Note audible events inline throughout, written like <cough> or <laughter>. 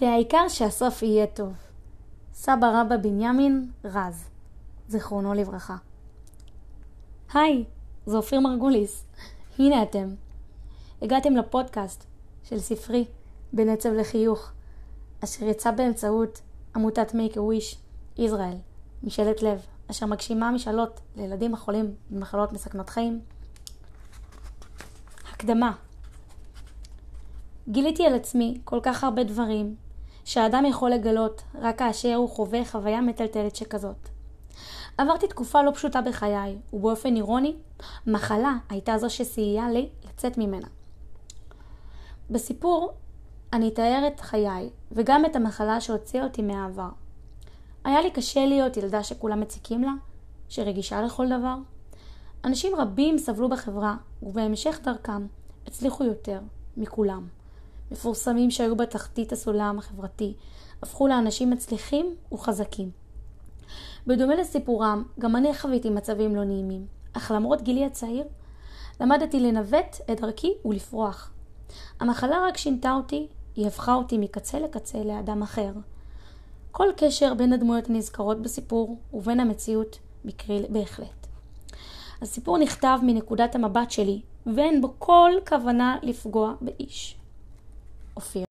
והעיקר שהסוף יהיה טוב. סבא רבא בנימין רז, זיכרונו לברכה. היי, זה אופיר מרגוליס. הנה אתם. הגעתם לפודקאסט של ספרי בנצב לחיוך, אשר יצא באמצעות עמותת make a wish ישראל, משאלת לב, אשר מגשימה משאלות לילדים החולים במחלות מסכנות חיים. הקדמה גיליתי על עצמי כל כך הרבה דברים שהאדם יכול לגלות רק כאשר הוא חווה חוויה מטלטלת שכזאת. עברתי תקופה לא פשוטה בחיי, ובאופן אירוני, מחלה הייתה זו שסייעה לי לצאת ממנה. בסיפור אני אתאר את חיי, וגם את המחלה שהוציאה אותי מהעבר. היה לי קשה להיות ילדה שכולם מציקים לה, שרגישה לכל דבר. אנשים רבים סבלו בחברה, ובהמשך דרכם הצליחו יותר מכולם. מפורסמים שהיו בתחתית הסולם החברתי, הפכו לאנשים מצליחים וחזקים. בדומה לסיפורם, גם אני חוויתי מצבים לא נעימים, אך למרות גילי הצעיר, למדתי לנווט את דרכי ולפרוח. המחלה רק שינתה אותי, היא הפכה אותי מקצה לקצה לאדם אחר. כל קשר בין הדמויות הנזכרות בסיפור ובין המציאות מקרי בהחלט. הסיפור נכתב מנקודת המבט שלי, ואין בו כל כוונה לפגוע באיש. אופיר.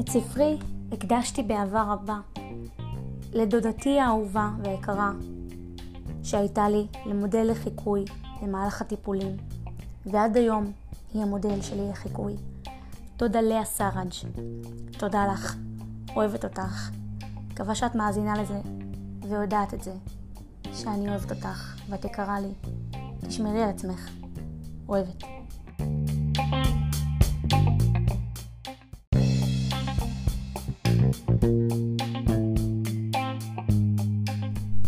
את ספרי הקדשתי באהבה רבה לדודתי האהובה והיקרה, שהייתה לי למודל לחיקוי במהלך הטיפולים, ועד היום היא המודל שלי לחיקוי. תודה לאה סראג', תודה לך, אוהבת אותך. מקווה שאת מאזינה לזה ויודעת את זה, שאני אוהבת אותך ואת יקרה לי. תשמרי על עצמך. אוהבת.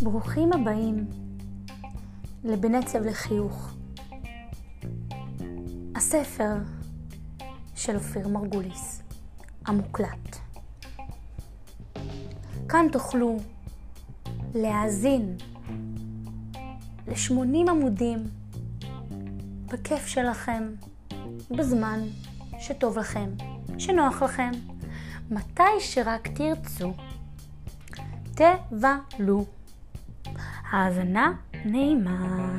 ברוכים הבאים לבנצב לחיוך. הספר של אופיר מרגוליס, המוקלט. כאן תוכלו להאזין ל-80 עמודים בכיף שלכם, בזמן שטוב לכם, שנוח לכם, מתי שרק תרצו. תבלו. האזנה נעימה.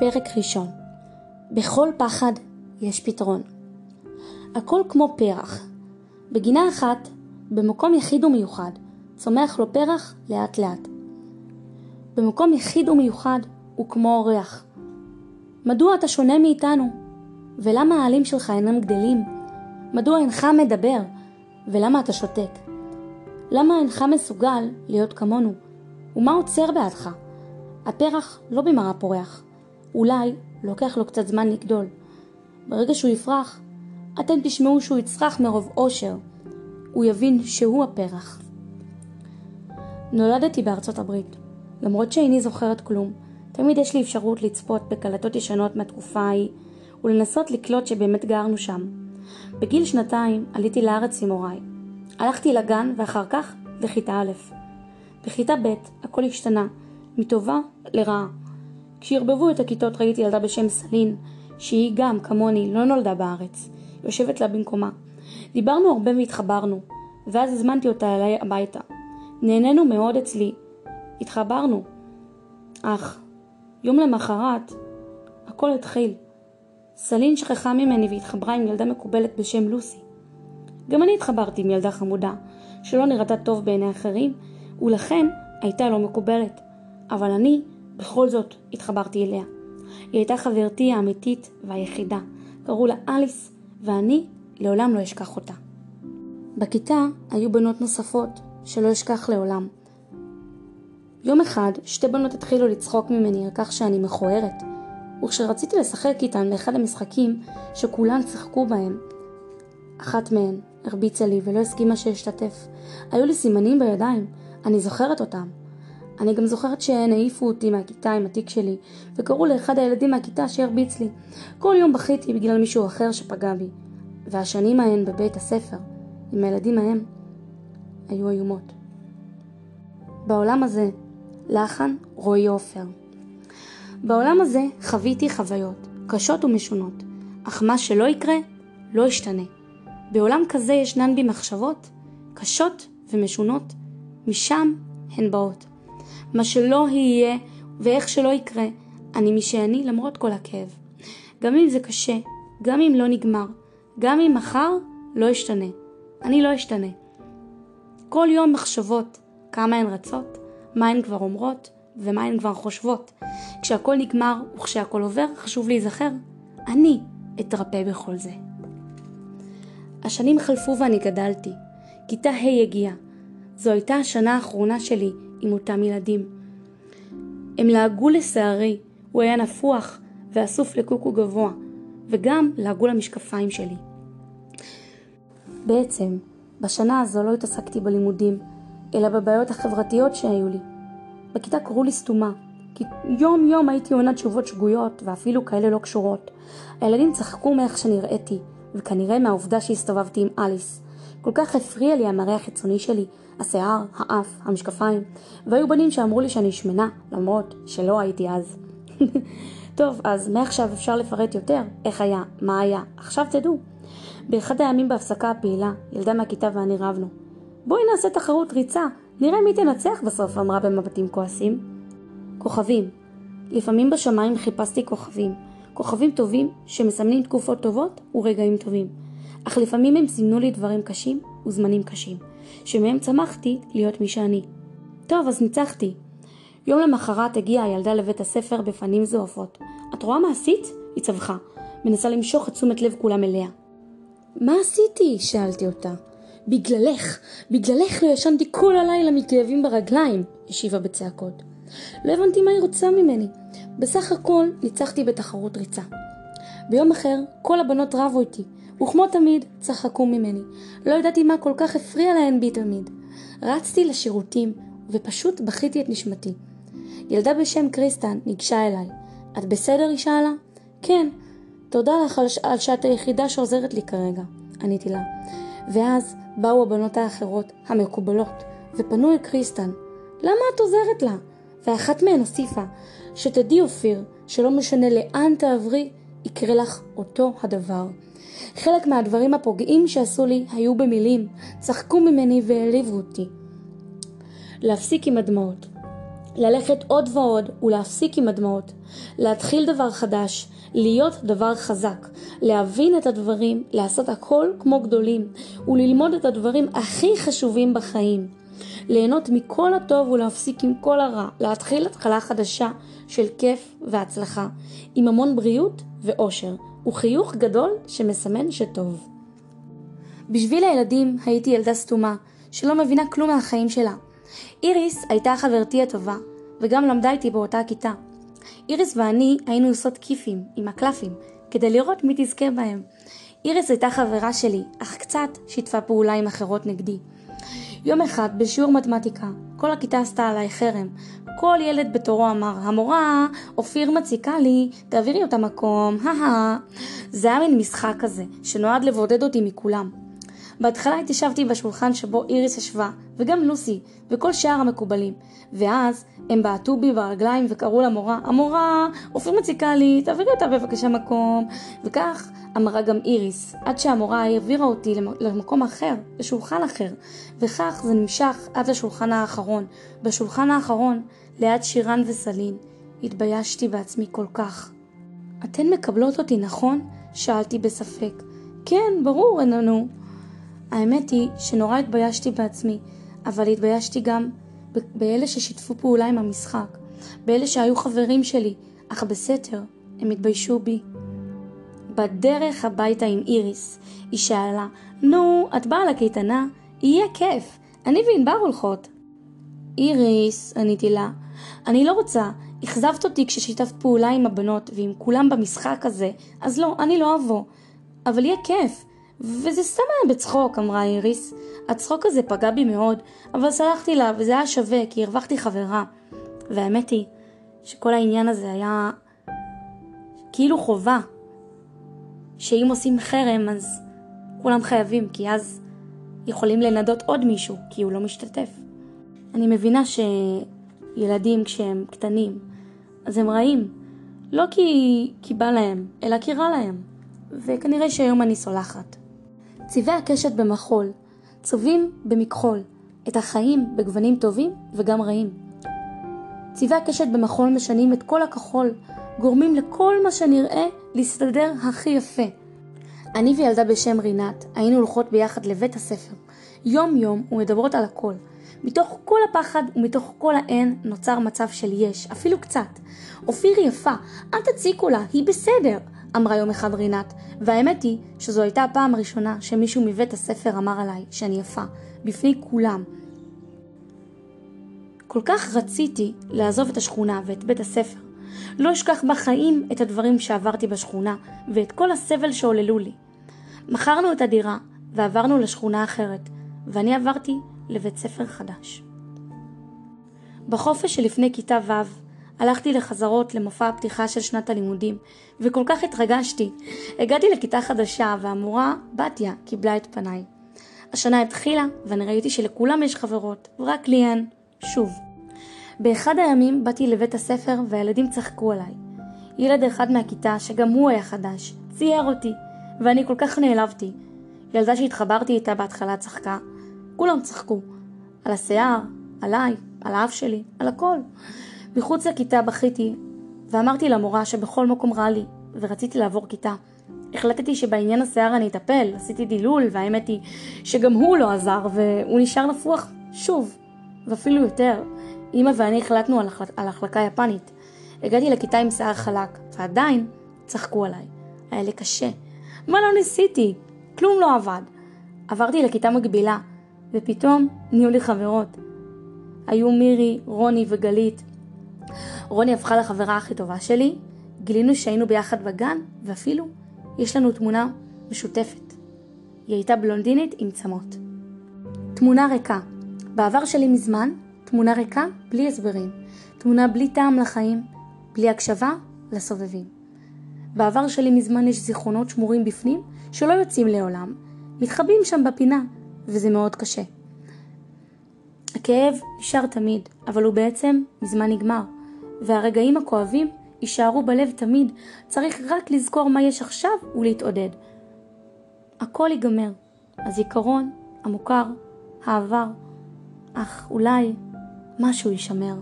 פרק ראשון בכל פחד יש פתרון. הכל כמו פרח. בגינה אחת, במקום יחיד ומיוחד, צומח לו פרח לאט לאט. במקום יחיד ומיוחד הוא כמו אורח. מדוע אתה שונה מאיתנו? ולמה העלים שלך אינם גדלים? מדוע אינך מדבר? ולמה אתה שותק? למה אינך מסוגל להיות כמונו? ומה עוצר בעדך? הפרח לא במראה פורח. אולי לוקח לו קצת זמן לגדול. ברגע שהוא יפרח, אתם תשמעו שהוא יצרח מרוב אושר. הוא יבין שהוא הפרח. נולדתי בארצות הברית. למרות שאיני זוכרת כלום, תמיד יש לי אפשרות לצפות בקלטות ישנות מהתקופה ההיא ולנסות לקלוט שבאמת גרנו שם. בגיל שנתיים עליתי לארץ עם הוריי. הלכתי לגן ואחר כך לכיתה א'. בכיתה ב' הכל השתנה, מטובה לרעה. כשערבבו את הכיתות ראיתי ילדה בשם סלין, שהיא גם, כמוני, לא נולדה בארץ, יושבת לה במקומה. דיברנו הרבה והתחברנו, ואז הזמנתי אותה אליי הביתה. נהנינו מאוד אצלי. התחברנו. אך, יום למחרת, הכל התחיל. סלין שכחה ממני והתחברה עם ילדה מקובלת בשם לוסי. גם אני התחברתי עם ילדה חמודה, שלא נראתה טוב בעיני אחרים, ולכן הייתה לא מקובלת. אבל אני, בכל זאת, התחברתי אליה. היא הייתה חברתי האמיתית והיחידה. קראו לה אליס, ואני לעולם לא אשכח אותה. בכיתה היו בנות נוספות שלא אשכח לעולם. יום אחד שתי בנות התחילו לצחוק ממני על כך שאני מכוערת, וכשרציתי לשחק איתן באחד המשחקים שכולן שיחקו בהם, אחת מהן הרביצה לי ולא הסכימה שאשתתף. היו לי סימנים בידיים, אני זוכרת אותם. אני גם זוכרת שהן העיפו אותי מהכיתה עם התיק שלי, וקראו לאחד הילדים מהכיתה שהרביץ לי. כל יום בכיתי בגלל מישהו אחר שפגע בי. והשנים ההן בבית הספר עם הילדים ההם היו איומות. בעולם הזה, לחן רועי עופר. בעולם הזה חוויתי חוויות, קשות ומשונות, אך מה שלא יקרה, לא ישתנה. בעולם כזה ישנן בי מחשבות קשות ומשונות, משם הן באות. מה שלא יהיה ואיך שלא יקרה, אני מי שאני למרות כל הכאב. גם אם זה קשה, גם אם לא נגמר, גם אם מחר לא ישתנה. אני לא אשתנה. כל יום מחשבות, כמה הן רצות, מה הן כבר אומרות ומה הן כבר חושבות. כשהכל נגמר וכשהכל עובר, חשוב להיזכר, אני אתרפא בכל זה. השנים חלפו ואני גדלתי. כיתה ה' הגיעה. זו הייתה השנה האחרונה שלי עם אותם ילדים. הם לעגו לשערי, הוא היה נפוח ואסוף לקוקו גבוה, וגם לעגו למשקפיים שלי. בעצם, בשנה הזו לא התעסקתי בלימודים, אלא בבעיות החברתיות שהיו לי. בכיתה קראו לי סתומה, כי יום יום הייתי עונה תשובות שגויות, ואפילו כאלה לא קשורות. הילדים צחקו מאיך שנראיתי, וכנראה מהעובדה שהסתובבתי עם אליס. כל כך הפריע לי המראה החיצוני שלי, השיער, האף, המשקפיים, והיו בנים שאמרו לי שאני שמנה, למרות שלא הייתי אז. <laughs> טוב, אז מעכשיו אפשר לפרט יותר איך היה, מה היה, עכשיו תדעו. באחד הימים בהפסקה הפעילה, ילדה מהכיתה ואני רבנו. בואי נעשה תחרות ריצה, נראה מי תנצח בסוף, אמרה במבטים כועסים. כוכבים. לפעמים בשמיים חיפשתי כוכבים. כוכבים טובים שמסמנים תקופות טובות ורגעים טובים. אך לפעמים הם סימנו לי דברים קשים וזמנים קשים, שמהם צמחתי להיות מי שאני. טוב, אז ניצחתי. יום למחרת הגיעה הילדה לבית הספר בפנים זועפות. את רואה מה עשית? היא צווחה, מנסה למשוך את תשומת לב כולם אליה. מה עשיתי? שאלתי אותה. בגללך, בגללך לא ישנתי כל הלילה מכאבים ברגליים, השיבה בצעקות. לא הבנתי מה היא רוצה ממני. בסך הכל ניצחתי בתחרות ריצה. ביום אחר כל הבנות רבו איתי, וכמו תמיד צחקו ממני. לא ידעתי מה כל כך הפריע להן בי תמיד. רצתי לשירותים ופשוט בכיתי את נשמתי. ילדה בשם קריסטן ניגשה אליי. את בסדר? היא שאלה. כן, תודה לך על, על שאת היחידה שעוזרת לי כרגע, עניתי לה. ואז באו הבנות האחרות, המקובלות, ופנו אל קריסטן. למה את עוזרת לה? ואחת מהן הוסיפה, שתדעי אופיר, שלא משנה לאן תעברי, יקרה לך אותו הדבר. חלק מהדברים הפוגעים שעשו לי היו במילים, צחקו ממני והעליבו אותי. להפסיק עם הדמעות. ללכת עוד ועוד ולהפסיק עם הדמעות. להתחיל דבר חדש, להיות דבר חזק, להבין את הדברים, לעשות הכל כמו גדולים, וללמוד את הדברים הכי חשובים בחיים. ליהנות מכל הטוב ולהפסיק עם כל הרע, להתחיל התחלה חדשה של כיף והצלחה, עם המון בריאות ואושר, וחיוך גדול שמסמן שטוב. בשביל הילדים הייתי ילדה סתומה, שלא מבינה כלום מהחיים שלה. איריס הייתה חברתי הטובה, וגם למדה איתי באותה כיתה. איריס ואני היינו עושות כיפים עם הקלפים, כדי לראות מי תזכה בהם. איריס הייתה חברה שלי, אך קצת שיתפה פעולה עם אחרות נגדי. יום אחד, בשיעור מתמטיקה, כל הכיתה עשתה עליי חרם. כל ילד בתורו אמר, המורה, אופיר מציקה לי, תעבירי אותה מקום, הא זה היה מין משחק כזה, שנועד לבודד אותי מכולם. בהתחלה התיישבתי בשולחן שבו איריס ישבה, וגם לוסי, וכל שאר המקובלים. ואז הם בעטו בי ברגליים וקראו למורה, המורה, אופיר מציקה לי, תעבירי אותה בבקשה מקום. וכך אמרה גם איריס, עד שהמורה העבירה אותי למקום אחר, לשולחן אחר. וכך זה נמשך עד לשולחן האחרון. בשולחן האחרון, ליד שירן וסלין, התביישתי בעצמי כל כך. אתן מקבלות אותי, נכון? שאלתי בספק. כן, ברור, איננו. האמת היא שנורא התביישתי בעצמי, אבל התביישתי גם באלה ששיתפו פעולה עם המשחק, באלה שהיו חברים שלי, אך בסתר הם התביישו בי. בדרך הביתה עם איריס, היא שאלה, נו, את באה לקייטנה? יהיה כיף, אני וענבר הולכות. איריס, עניתי לה, אני לא רוצה, אכזבת אותי כששיתפת פעולה עם הבנות ועם כולם במשחק הזה, אז לא, אני לא אבוא. אבל יהיה כיף, וזה סתם היה בצחוק, אמרה איריס. הצחוק הזה פגע בי מאוד, אבל סלחתי לה, וזה היה שווה, כי הרווחתי חברה. והאמת היא, שכל העניין הזה היה כאילו חובה. שאם עושים חרם, אז כולם חייבים, כי אז יכולים לנדות עוד מישהו כי הוא לא משתתף. אני מבינה שילדים כשהם קטנים, אז הם רעים. לא כי, כי בא להם, אלא כי רע להם. וכנראה שהיום אני סולחת. צבעי הקשת במחול, צובעים במכחול, את החיים בגוונים טובים וגם רעים. צבעי הקשת במחול משנים את כל הכחול, גורמים לכל מה שנראה להסתדר הכי יפה. אני וילדה בשם רינת היינו הולכות ביחד לבית הספר, יום יום ומדברות על הכל. מתוך כל הפחד ומתוך כל האין נוצר מצב של יש, אפילו קצת. אופיר יפה, אל תציקו לה, היא בסדר, אמרה יום אחד רינת, והאמת היא שזו הייתה הפעם הראשונה שמישהו מבית הספר אמר עליי שאני יפה, בפני כולם. כל כך רציתי לעזוב את השכונה ואת בית הספר. לא אשכח בחיים את הדברים שעברתי בשכונה ואת כל הסבל שעוללו לי. מכרנו את הדירה ועברנו לשכונה אחרת, ואני עברתי לבית ספר חדש. בחופש שלפני כיתה ו' הלכתי לחזרות למופע הפתיחה של שנת הלימודים, וכל כך התרגשתי. הגעתי לכיתה חדשה, והמורה, בתיה, קיבלה את פניי. השנה התחילה, ואני ראיתי שלכולם יש חברות, ורק לי אין. שוב. באחד הימים באתי לבית הספר והילדים צחקו עליי. ילד אחד מהכיתה, שגם הוא היה חדש, צייר אותי, ואני כל כך נעלבתי. ילדה שהתחברתי איתה בהתחלה צחקה. כולם צחקו. על השיער, עליי, על האף שלי, על הכל. מחוץ לכיתה בכיתי, ואמרתי למורה שבכל מקום רע לי, ורציתי לעבור כיתה. החלטתי שבעניין השיער אני אטפל, עשיתי דילול, והאמת היא שגם הוא לא עזר, והוא נשאר נפוח שוב, ואפילו יותר. אמא ואני החלטנו על, החל... על החלקה יפנית. הגעתי לכיתה עם שיער חלק, ועדיין צחקו עליי. היה לי קשה. מה לא ניסיתי? כלום לא עבד. עברתי לכיתה מקבילה, ופתאום נהיו לי חברות. היו מירי, רוני וגלית. רוני הפכה לחברה הכי טובה שלי, גילינו שהיינו ביחד בגן, ואפילו יש לנו תמונה משותפת. היא הייתה בלונדינית עם צמות. תמונה ריקה. בעבר שלי מזמן, תמונה ריקה בלי הסברים. תמונה בלי טעם לחיים, בלי הקשבה לסובבים. בעבר שלי מזמן יש זיכרונות שמורים בפנים שלא יוצאים לעולם, מתחבאים שם בפינה, וזה מאוד קשה. הכאב נשאר תמיד, אבל הוא בעצם מזמן נגמר, והרגעים הכואבים יישארו בלב תמיד, צריך רק לזכור מה יש עכשיו ולהתעודד. הכל ייגמר, הזיכרון, המוכר, העבר, אך אולי משהו יישמר.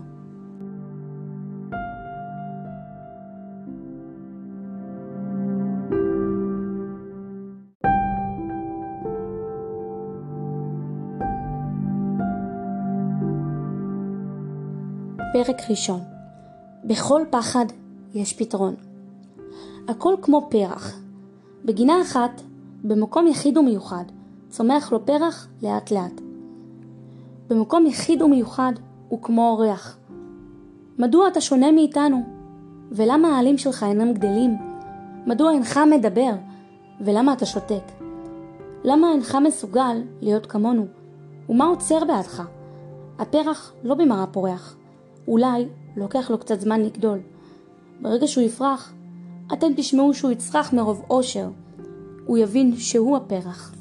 פרק ראשון בכל פחד יש פתרון. הכל כמו פרח. בגינה אחת, במקום יחיד ומיוחד, צומח לו פרח לאט לאט. במקום יחיד ומיוחד הוא כמו אורח. מדוע אתה שונה מאיתנו? ולמה העלים שלך אינם גדלים? מדוע אינך מדבר? ולמה אתה שותק? למה אינך מסוגל להיות כמונו? ומה עוצר בעדך? הפרח לא במראה פורח. אולי לוקח לו קצת זמן לגדול. ברגע שהוא יפרח, אתם תשמעו שהוא יצרח מרוב אושר. הוא יבין שהוא הפרח.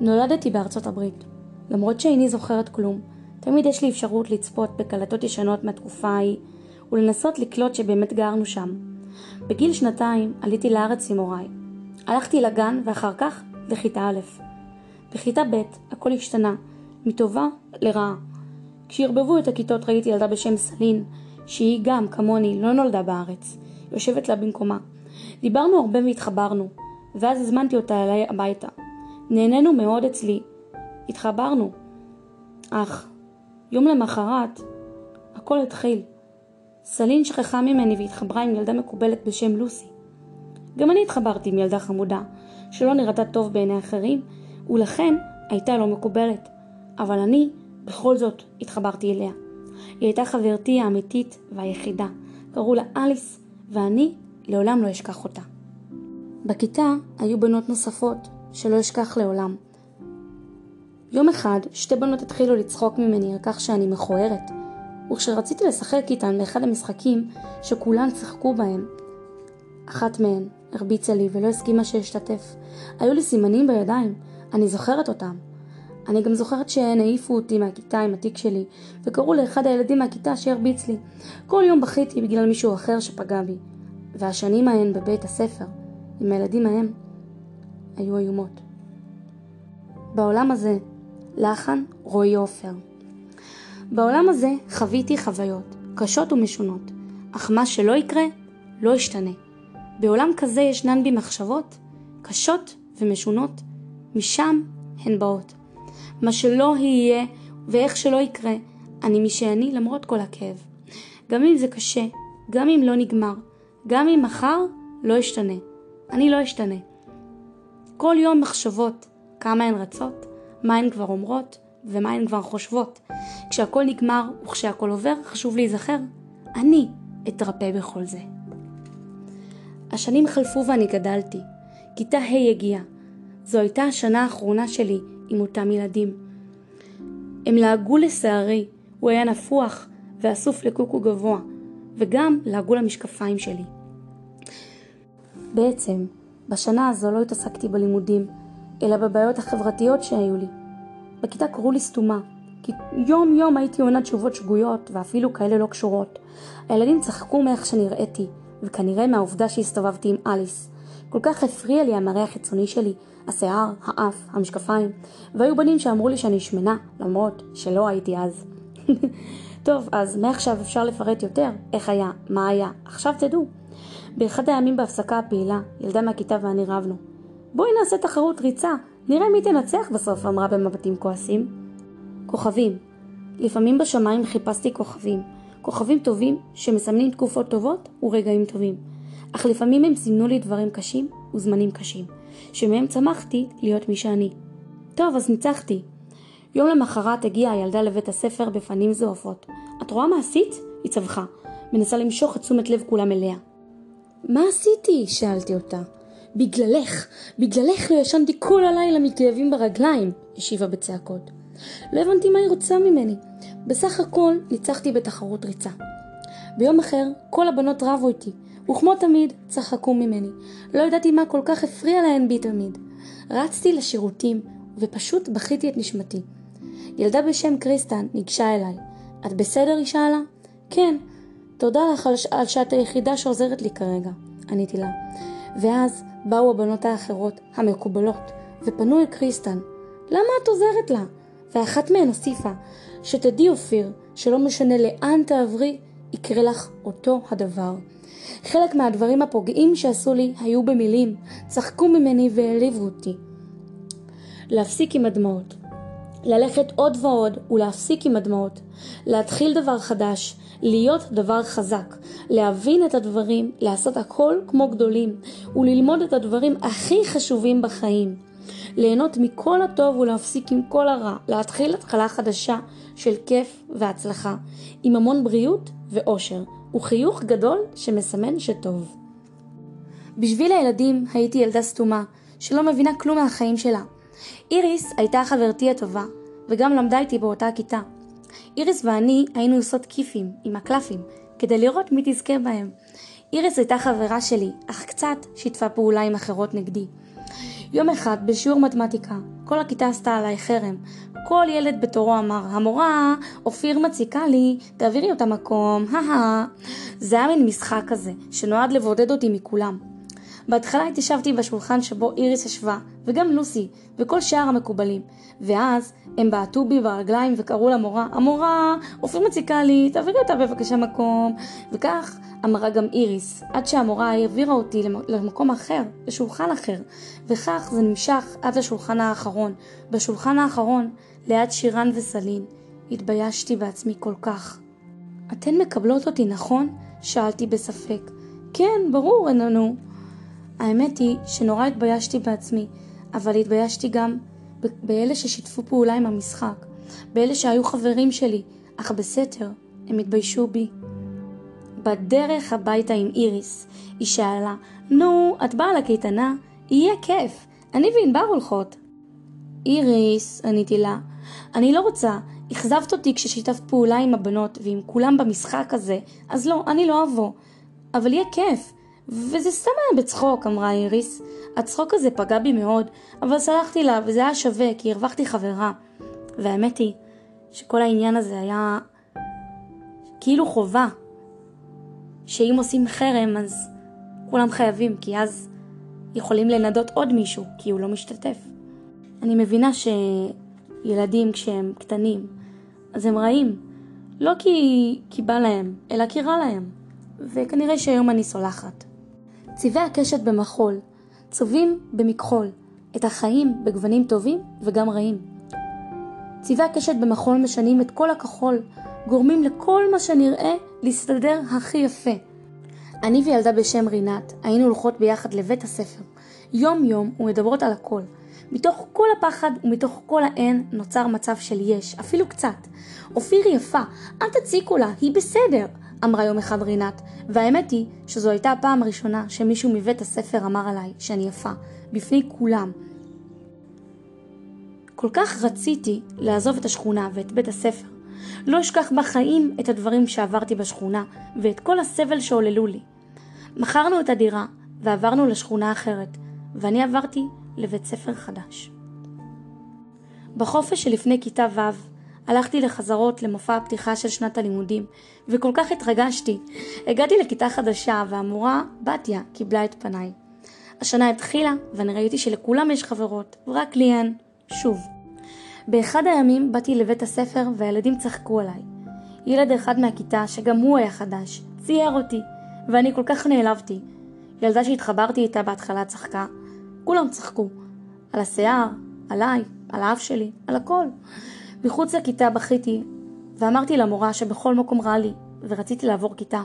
נולדתי בארצות הברית. למרות שאיני זוכרת כלום, תמיד יש לי אפשרות לצפות בקלטות ישנות מהתקופה ההיא, ולנסות לקלוט שבאמת גרנו שם. בגיל שנתיים עליתי לארץ עם הוריי. הלכתי לגן ואחר כך לכיתה א'. בכיתה ב' הכל השתנה, מטובה לרעה. כשערבבו את הכיתות ראיתי ילדה בשם סלין, שהיא גם, כמוני, לא נולדה בארץ, יושבת לה במקומה. דיברנו הרבה והתחברנו, ואז הזמנתי אותה אליי הביתה. נהנינו מאוד אצלי. התחברנו. אך, יום למחרת, הכל התחיל. סלין שכחה ממני והתחברה עם ילדה מקובלת בשם לוסי. גם אני התחברתי עם ילדה חמודה, שלא נראתה טוב בעיני אחרים, ולכן הייתה לא מקובלת. אבל אני בכל זאת התחברתי אליה. היא הייתה חברתי האמיתית והיחידה. קראו לה אליס, ואני לעולם לא אשכח אותה. בכיתה היו בנות נוספות שלא אשכח לעולם. יום אחד שתי בנות התחילו לצחוק ממני על כך שאני מכוערת, וכשרציתי לשחק איתן באחד המשחקים שכולן צחקו בהם, אחת מהן הרביצה לי ולא הסכימה שאשתתף. היו לי סימנים בידיים, אני זוכרת אותם. אני גם זוכרת שהן העיפו אותי מהכיתה עם התיק שלי, וקראו לאחד הילדים מהכיתה שהרביץ לי. כל יום בכיתי בגלל מישהו אחר שפגע בי. והשנים ההן בבית הספר, עם הילדים ההם, היו איומות. בעולם הזה, לחן רועי עופר. בעולם הזה חוויתי חוויות, קשות ומשונות, אך מה שלא יקרה, לא ישתנה. בעולם כזה ישנן בי מחשבות קשות ומשונות, משם הן באות. מה שלא יהיה ואיך שלא יקרה, אני מי שאני למרות כל הכאב. גם אם זה קשה, גם אם לא נגמר, גם אם מחר לא ישתנה. אני לא אשתנה. כל יום מחשבות, כמה הן רצות, מה הן כבר אומרות ומה הן כבר חושבות. כשהכל נגמר וכשהכל עובר, חשוב להיזכר, אני אתרפא בכל זה. השנים חלפו ואני גדלתי. כיתה ה' הגיעה. זו הייתה השנה האחרונה שלי עם אותם ילדים. הם לעגו לשערי, הוא היה נפוח ואסוף לקוקו גבוה, וגם לעגו למשקפיים שלי. בעצם, בשנה הזו לא התעסקתי בלימודים, אלא בבעיות החברתיות שהיו לי. בכיתה קראו לי סתומה, כי יום יום הייתי עונה תשובות שגויות, ואפילו כאלה לא קשורות. הילדים צחקו מאיך שנראיתי, וכנראה מהעובדה שהסתובבתי עם אליס. כל כך הפריע לי המראה החיצוני שלי, השיער, האף, המשקפיים, והיו בנים שאמרו לי שאני שמנה, למרות שלא הייתי אז. <laughs> טוב, אז מעכשיו אפשר לפרט יותר איך היה, מה היה, עכשיו תדעו. באחד הימים בהפסקה הפעילה, ילדה מהכיתה ואני רבנו. בואי נעשה תחרות ריצה, נראה מי תנצח בסוף, אמרה במבטים כועסים. כוכבים. לפעמים בשמיים חיפשתי כוכבים. כוכבים טובים שמסמנים תקופות טובות ורגעים טובים. אך לפעמים הם סימנו לי דברים קשים וזמנים קשים, שמהם צמחתי להיות מי שאני. טוב, אז ניצחתי. יום למחרת הגיעה הילדה לבית הספר בפנים זועפות. את רואה מה עשית? היא צווחה, מנסה למשוך את תשומת לב כולם אליה. מה עשיתי? שאלתי אותה. בגללך, בגללך לא ישנתי כל הלילה מכאבים ברגליים, השיבה בצעקות. לא הבנתי מה היא רוצה ממני. בסך הכל ניצחתי בתחרות ריצה. ביום אחר כל הבנות רבו איתי, וכמו תמיד צחקו ממני. לא ידעתי מה כל כך הפריע להן בי תמיד. רצתי לשירותים ופשוט בכיתי את נשמתי. ילדה בשם קריסטן ניגשה אליי. את בסדר? היא שאלה. כן. תודה לך על, על שאת היחידה שעוזרת לי כרגע, עניתי לה. ואז באו הבנות האחרות, המקובלות, ופנו אל קריסטן. למה את עוזרת לה? ואחת מהן הוסיפה, שתדעי אופיר, שלא משנה לאן תעברי, יקרה לך אותו הדבר. חלק מהדברים הפוגעים שעשו לי היו במילים, צחקו ממני והעליבו אותי. להפסיק עם הדמעות. ללכת עוד ועוד ולהפסיק עם הדמעות. להתחיל דבר חדש, להיות דבר חזק, להבין את הדברים, לעשות הכל כמו גדולים, וללמוד את הדברים הכי חשובים בחיים. ליהנות מכל הטוב ולהפסיק עם כל הרע, להתחיל התחלה חדשה של כיף והצלחה, עם המון בריאות ואושר, וחיוך גדול שמסמן שטוב. בשביל הילדים הייתי ילדה סתומה, שלא מבינה כלום מהחיים שלה. איריס הייתה חברתי הטובה, וגם למדה איתי באותה כיתה. איריס ואני היינו עושות כיפים עם הקלפים, כדי לראות מי תזכה בהם. איריס הייתה חברה שלי, אך קצת שיתפה פעולה עם אחרות נגדי. יום אחד, בשיעור מתמטיקה, כל הכיתה עשתה עליי חרם. כל ילד בתורו אמר, המורה, אופיר מציקה לי, תעבירי אותה מקום, הא זה היה מין משחק כזה, שנועד לבודד אותי מכולם. בהתחלה התיישבתי בשולחן שבו איריס ישבה, וגם לוסי, וכל שאר המקובלים. ואז הם בעטו בי ברגליים וקראו למורה, המורה, אופיר מציקה לי, תעבירי אותה בבקשה מקום. וכך אמרה גם איריס, עד שהמורה העבירה אותי למקום אחר, לשולחן אחר. וכך זה נמשך עד לשולחן האחרון. בשולחן האחרון, ליד שירן וסלין, התביישתי בעצמי כל כך. אתן מקבלות אותי, נכון? שאלתי בספק. כן, ברור, עננו. האמת היא שנורא התביישתי בעצמי, אבל התביישתי גם באלה ששיתפו פעולה עם המשחק, באלה שהיו חברים שלי, אך בסתר הם התביישו בי. בדרך הביתה עם איריס, היא שאלה, נו, את באה לקייטנה? יהיה כיף, אני וענבר הולכות. איריס, עניתי לה, אני לא רוצה, אכזבת אותי כששיתפת פעולה עם הבנות ועם כולם במשחק הזה, אז לא, אני לא אבוא. אבל יהיה כיף, וזה סתם היה בצחוק, אמרה איריס. הצחוק הזה פגע בי מאוד, אבל סלחתי לה, וזה היה שווה, כי הרווחתי חברה. והאמת היא שכל העניין הזה היה כאילו חובה, שאם עושים חרם אז כולם חייבים, כי אז יכולים לנדות עוד מישהו, כי הוא לא משתתף. אני מבינה שילדים כשהם קטנים, אז הם רעים, לא כי, כי בא להם, אלא כי רע להם. וכנראה שהיום אני סולחת. צבעי הקשת במחול, צובעים במכחול, את החיים בגוונים טובים וגם רעים. צבעי הקשת במחול משנים את כל הכחול, גורמים לכל מה שנראה להסתדר הכי יפה. אני וילדה בשם רינת היינו הולכות ביחד לבית הספר, יום יום ומדברות על הכל. מתוך כל הפחד ומתוך כל האין נוצר מצב של יש, אפילו קצת. אופיר יפה, אל תציקו לה, היא בסדר, אמרה יום אחד רינת, והאמת היא שזו הייתה הפעם הראשונה שמישהו מבית הספר אמר עליי שאני יפה, בפני כולם. כל כך רציתי לעזוב את השכונה ואת בית הספר. לא אשכח בחיים את הדברים שעברתי בשכונה ואת כל הסבל שעוללו לי. מכרנו את הדירה ועברנו לשכונה אחרת, ואני עברתי לבית ספר חדש. בחופש שלפני כיתה ו' הלכתי לחזרות למופע הפתיחה של שנת הלימודים, וכל כך התרגשתי. הגעתי לכיתה חדשה, והמורה, בתיה, קיבלה את פניי. השנה התחילה, ואני ראיתי שלכולם יש חברות, ורק לי אין. שוב. באחד הימים באתי לבית הספר, והילדים צחקו עליי. ילד אחד מהכיתה, שגם הוא היה חדש, צייר אותי, ואני כל כך נעלבתי. ילדה שהתחברתי איתה בהתחלה צחקה, כולם צחקו. על השיער, עליי, על האף שלי, על הכל. מחוץ לכיתה בכיתי, ואמרתי למורה שבכל מקום רע לי, ורציתי לעבור כיתה.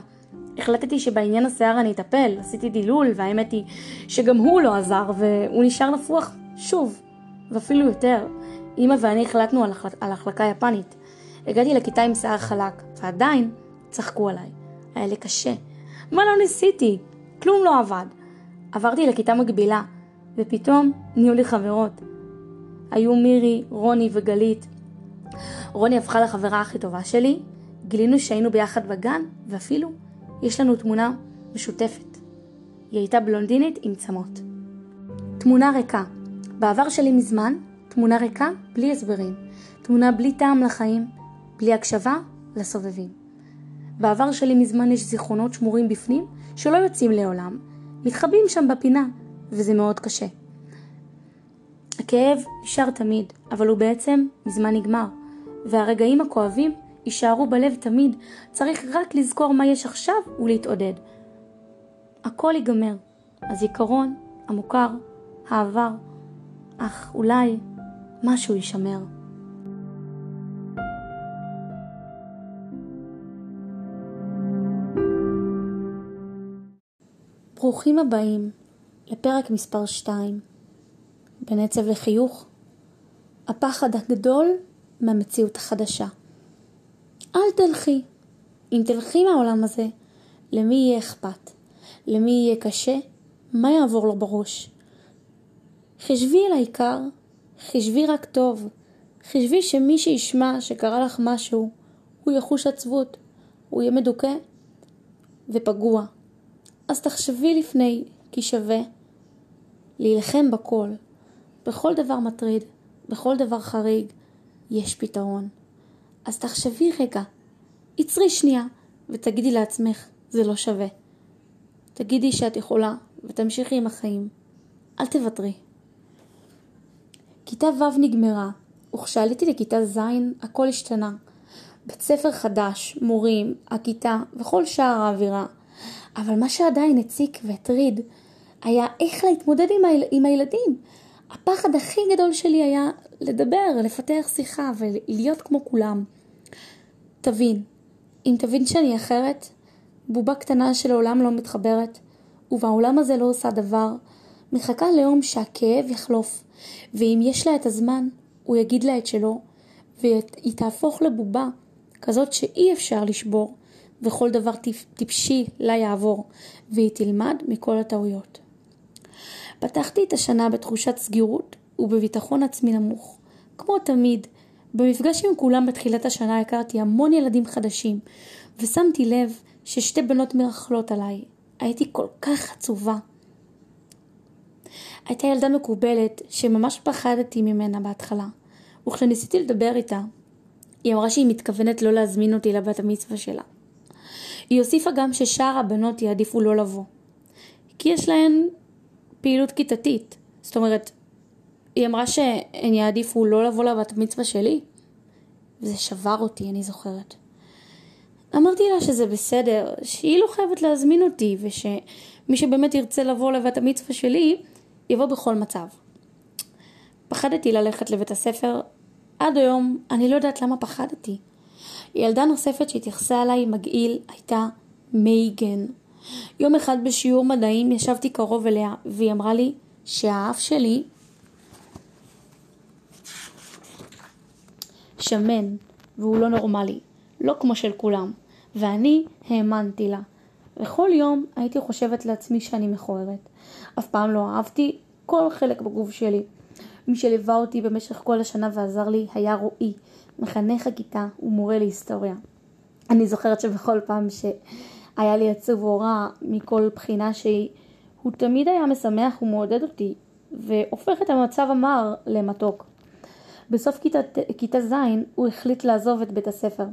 החלטתי שבעניין השיער אני אטפל, עשיתי דילול, והאמת היא שגם הוא לא עזר, והוא נשאר נפוח שוב, ואפילו יותר. אמא ואני החלטנו על, החל... על החלקה יפנית. הגעתי לכיתה עם שיער חלק, ועדיין צחקו עליי. היה לי קשה. מה לא ניסיתי? כלום לא עבד. עברתי לכיתה מקבילה, ופתאום נהיו לי חברות. היו מירי, רוני וגלית. רוני הפכה לחברה הכי טובה שלי, גילינו שהיינו ביחד בגן, ואפילו יש לנו תמונה משותפת. היא הייתה בלונדינית עם צמות. תמונה ריקה. בעבר שלי מזמן, תמונה ריקה בלי הסברים. תמונה בלי טעם לחיים, בלי הקשבה לסובבים. בעבר שלי מזמן יש זיכרונות שמורים בפנים שלא יוצאים לעולם, מתחבאים שם בפינה, וזה מאוד קשה. הכאב נשאר תמיד, אבל הוא בעצם מזמן נגמר, והרגעים הכואבים יישארו בלב תמיד, צריך רק לזכור מה יש עכשיו ולהתעודד. הכל ייגמר, הזיכרון, המוכר, העבר, אך אולי משהו יישמר. ברוכים הבאים לפרק מספר 2 בין עצב לחיוך הפחד הגדול מהמציאות החדשה. אל תלכי. אם תלכי מהעולם הזה, למי יהיה אכפת? למי יהיה קשה? מה יעבור לו בראש? חשבי על העיקר, חשבי רק טוב. חשבי שמי שישמע שקרה לך משהו, הוא יחוש עצבות, הוא יהיה מדוכא ופגוע. אז תחשבי לפני, כי שווה להילחם בכל. בכל דבר מטריד, בכל דבר חריג, יש פתרון. אז תחשבי רגע, עצרי שנייה ותגידי לעצמך, זה לא שווה. תגידי שאת יכולה ותמשיכי עם החיים. אל תוותרי. כיתה ו' נגמרה, וכשעליתי לכיתה ז' הכל השתנה. בית ספר חדש, מורים, הכיתה וכל שאר האווירה. אבל מה שעדיין הציק והטריד היה איך להתמודד עם, היל... עם הילדים. הפחד הכי גדול שלי היה לדבר, לפתח שיחה ולהיות כמו כולם. תבין, אם תבין שאני אחרת, בובה קטנה שלעולם לא מתחברת, ובעולם הזה לא עושה דבר, מחכה ליום שהכאב יחלוף, ואם יש לה את הזמן, הוא יגיד לה את שלו, והיא תהפוך לבובה כזאת שאי אפשר לשבור, וכל דבר טיפשי לה יעבור, והיא תלמד מכל הטעויות. פתחתי את השנה בתחושת סגירות ובביטחון עצמי נמוך. כמו תמיד, במפגש עם כולם בתחילת השנה הכרתי המון ילדים חדשים, ושמתי לב ששתי בנות מרכלות עליי. הייתי כל כך עצובה. הייתה ילדה מקובלת שממש פחדתי ממנה בהתחלה, וכשניסיתי לדבר איתה, היא אמרה שהיא מתכוונת לא להזמין אותי לבת המצווה שלה. היא הוסיפה גם ששאר הבנות יעדיפו לא לבוא, כי יש להן פעילות כיתתית. זאת אומרת, היא אמרה שהן יעדיפו לא לבוא לבת המצווה שלי, וזה שבר אותי, אני זוכרת. אמרתי לה שזה בסדר, שהיא לא חייבת להזמין אותי, ושמי שבאמת ירצה לבוא לבת המצווה שלי, יבוא בכל מצב. פחדתי ללכת לבית הספר, עד היום אני לא יודעת למה פחדתי. ילדה נוספת שהתייחסה אליי מגעיל הייתה מייגן. יום אחד בשיעור מדעים ישבתי קרוב אליה והיא אמרה לי שהאף שלי שמן והוא לא נורמלי, לא כמו של כולם, ואני האמנתי לה. וכל יום הייתי חושבת לעצמי שאני מכוערת. אף פעם לא אהבתי כל חלק בגוף שלי. מי שליווה אותי במשך כל השנה ועזר לי היה רועי, מחנך הכיתה ומורה להיסטוריה. אני זוכרת שבכל פעם שהיה לי עצוב או רע מכל בחינה שהיא, הוא תמיד היה משמח ומעודד אותי, והופך את המצב המר למתוק. בסוף כיתה ז' הוא החליט לעזוב את בית הספר.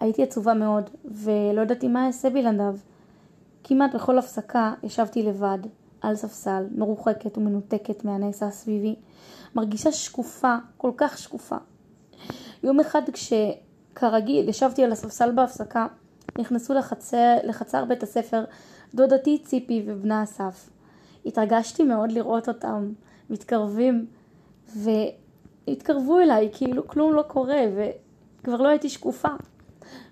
הייתי עצובה מאוד, ולא ידעתי מה אעשה בלעדיו. כמעט בכל הפסקה ישבתי לבד, על ספסל, מרוחקת ומנותקת מהנעשה סביבי, מרגישה שקופה, כל כך שקופה. יום אחד כשכרגיל ישבתי על הספסל בהפסקה, נכנסו לחצר, לחצר בית הספר דודתי ציפי ובנה אסף. התרגשתי מאוד לראות אותם מתקרבים והתקרבו אליי כאילו כלום לא קורה וכבר לא הייתי שקופה.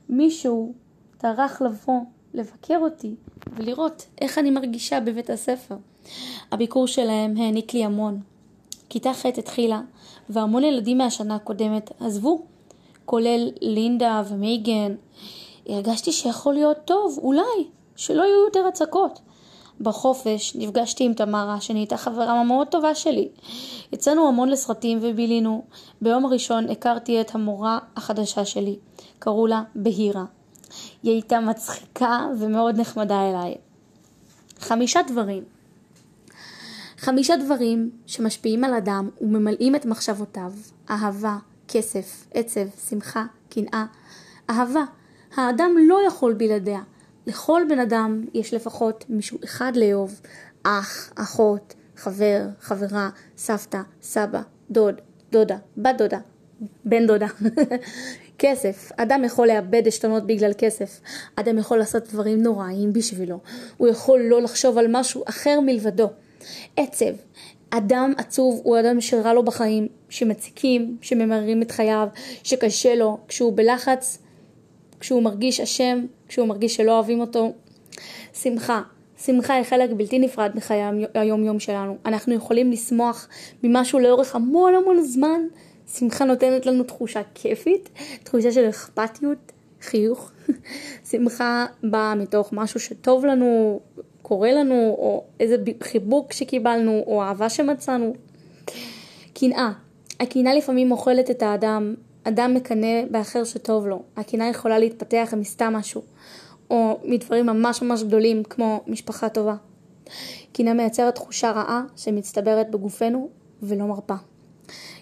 מישהו טרח לבוא לבקר אותי ולראות איך אני מרגישה בבית הספר. הביקור שלהם העניק לי המון. כיתה ח' התחילה, והמון ילדים מהשנה הקודמת עזבו, כולל לינדה ומייגן. הרגשתי שיכול להיות טוב, אולי, שלא יהיו יותר הצקות. בחופש נפגשתי עם תמרה, שנהייתה חברה מאוד טובה שלי. יצאנו המון לסרטים ובילינו. ביום הראשון הכרתי את המורה החדשה שלי. קראו לה בהירה. היא הייתה מצחיקה ומאוד נחמדה אליי. חמישה דברים. חמישה דברים שמשפיעים על אדם וממלאים את מחשבותיו אהבה, כסף, עצב, שמחה, קנאה. אהבה, האדם לא יכול בלעדיה. לכל בן אדם יש לפחות מישהו אחד לאהוב, אח, אחות, חבר, חברה, סבתא, סבא, דוד, דודה, בת דודה, בן דודה. <laughs> כסף, אדם יכול לאבד עשתונות בגלל כסף, אדם יכול לעשות דברים נוראים בשבילו, הוא יכול לא לחשוב על משהו אחר מלבדו. עצב, אדם עצוב הוא אדם שרע לו בחיים, שמציקים, שממררים את חייו, שקשה לו, כשהוא בלחץ, כשהוא מרגיש אשם, כשהוא מרגיש שלא אוהבים אותו. שמחה, שמחה היא חלק בלתי נפרד מחיי היום יום שלנו. אנחנו יכולים לשמוח ממשהו לאורך המון המון זמן. שמחה נותנת לנו תחושה כיפית, תחושה של אכפתיות, חיוך. <laughs> שמחה באה מתוך משהו שטוב לנו, קורה לנו, או איזה חיבוק שקיבלנו, או אהבה שמצאנו. קנאה, הקנאה לפעמים אוכלת את האדם, אדם מקנא באחר שטוב לו. הקנאה יכולה להתפתח מסתם משהו, או מדברים ממש ממש גדולים כמו משפחה טובה. קנאה מייצרת תחושה רעה שמצטברת בגופנו ולא מרפה.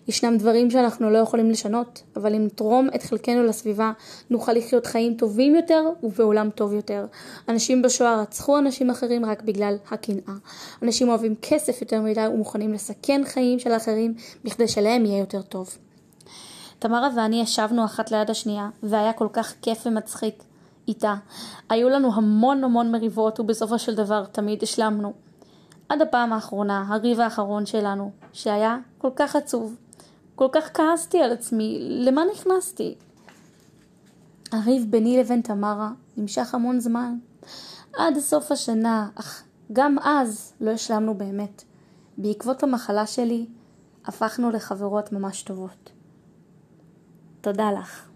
ישנם דברים שאנחנו לא יכולים לשנות, אבל אם נתרום את חלקנו לסביבה, נוכל לחיות חיים טובים יותר ובעולם טוב יותר. אנשים בשואה רצחו אנשים אחרים רק בגלל הקנאה. אנשים אוהבים כסף יותר מדי ומוכנים לסכן חיים של אחרים בכדי שלהם יהיה יותר טוב. תמרה ואני ישבנו אחת ליד השנייה, והיה כל כך כיף ומצחיק איתה. היו לנו המון המון מריבות, ובסופו של דבר תמיד השלמנו. עד הפעם האחרונה, הריב האחרון שלנו, שהיה כל כך עצוב. כל כך כעסתי על עצמי, למה נכנסתי? הריב ביני לבין תמרה נמשך המון זמן, עד סוף השנה, אך גם אז לא השלמנו באמת. בעקבות המחלה שלי, הפכנו לחברות ממש טובות. תודה לך.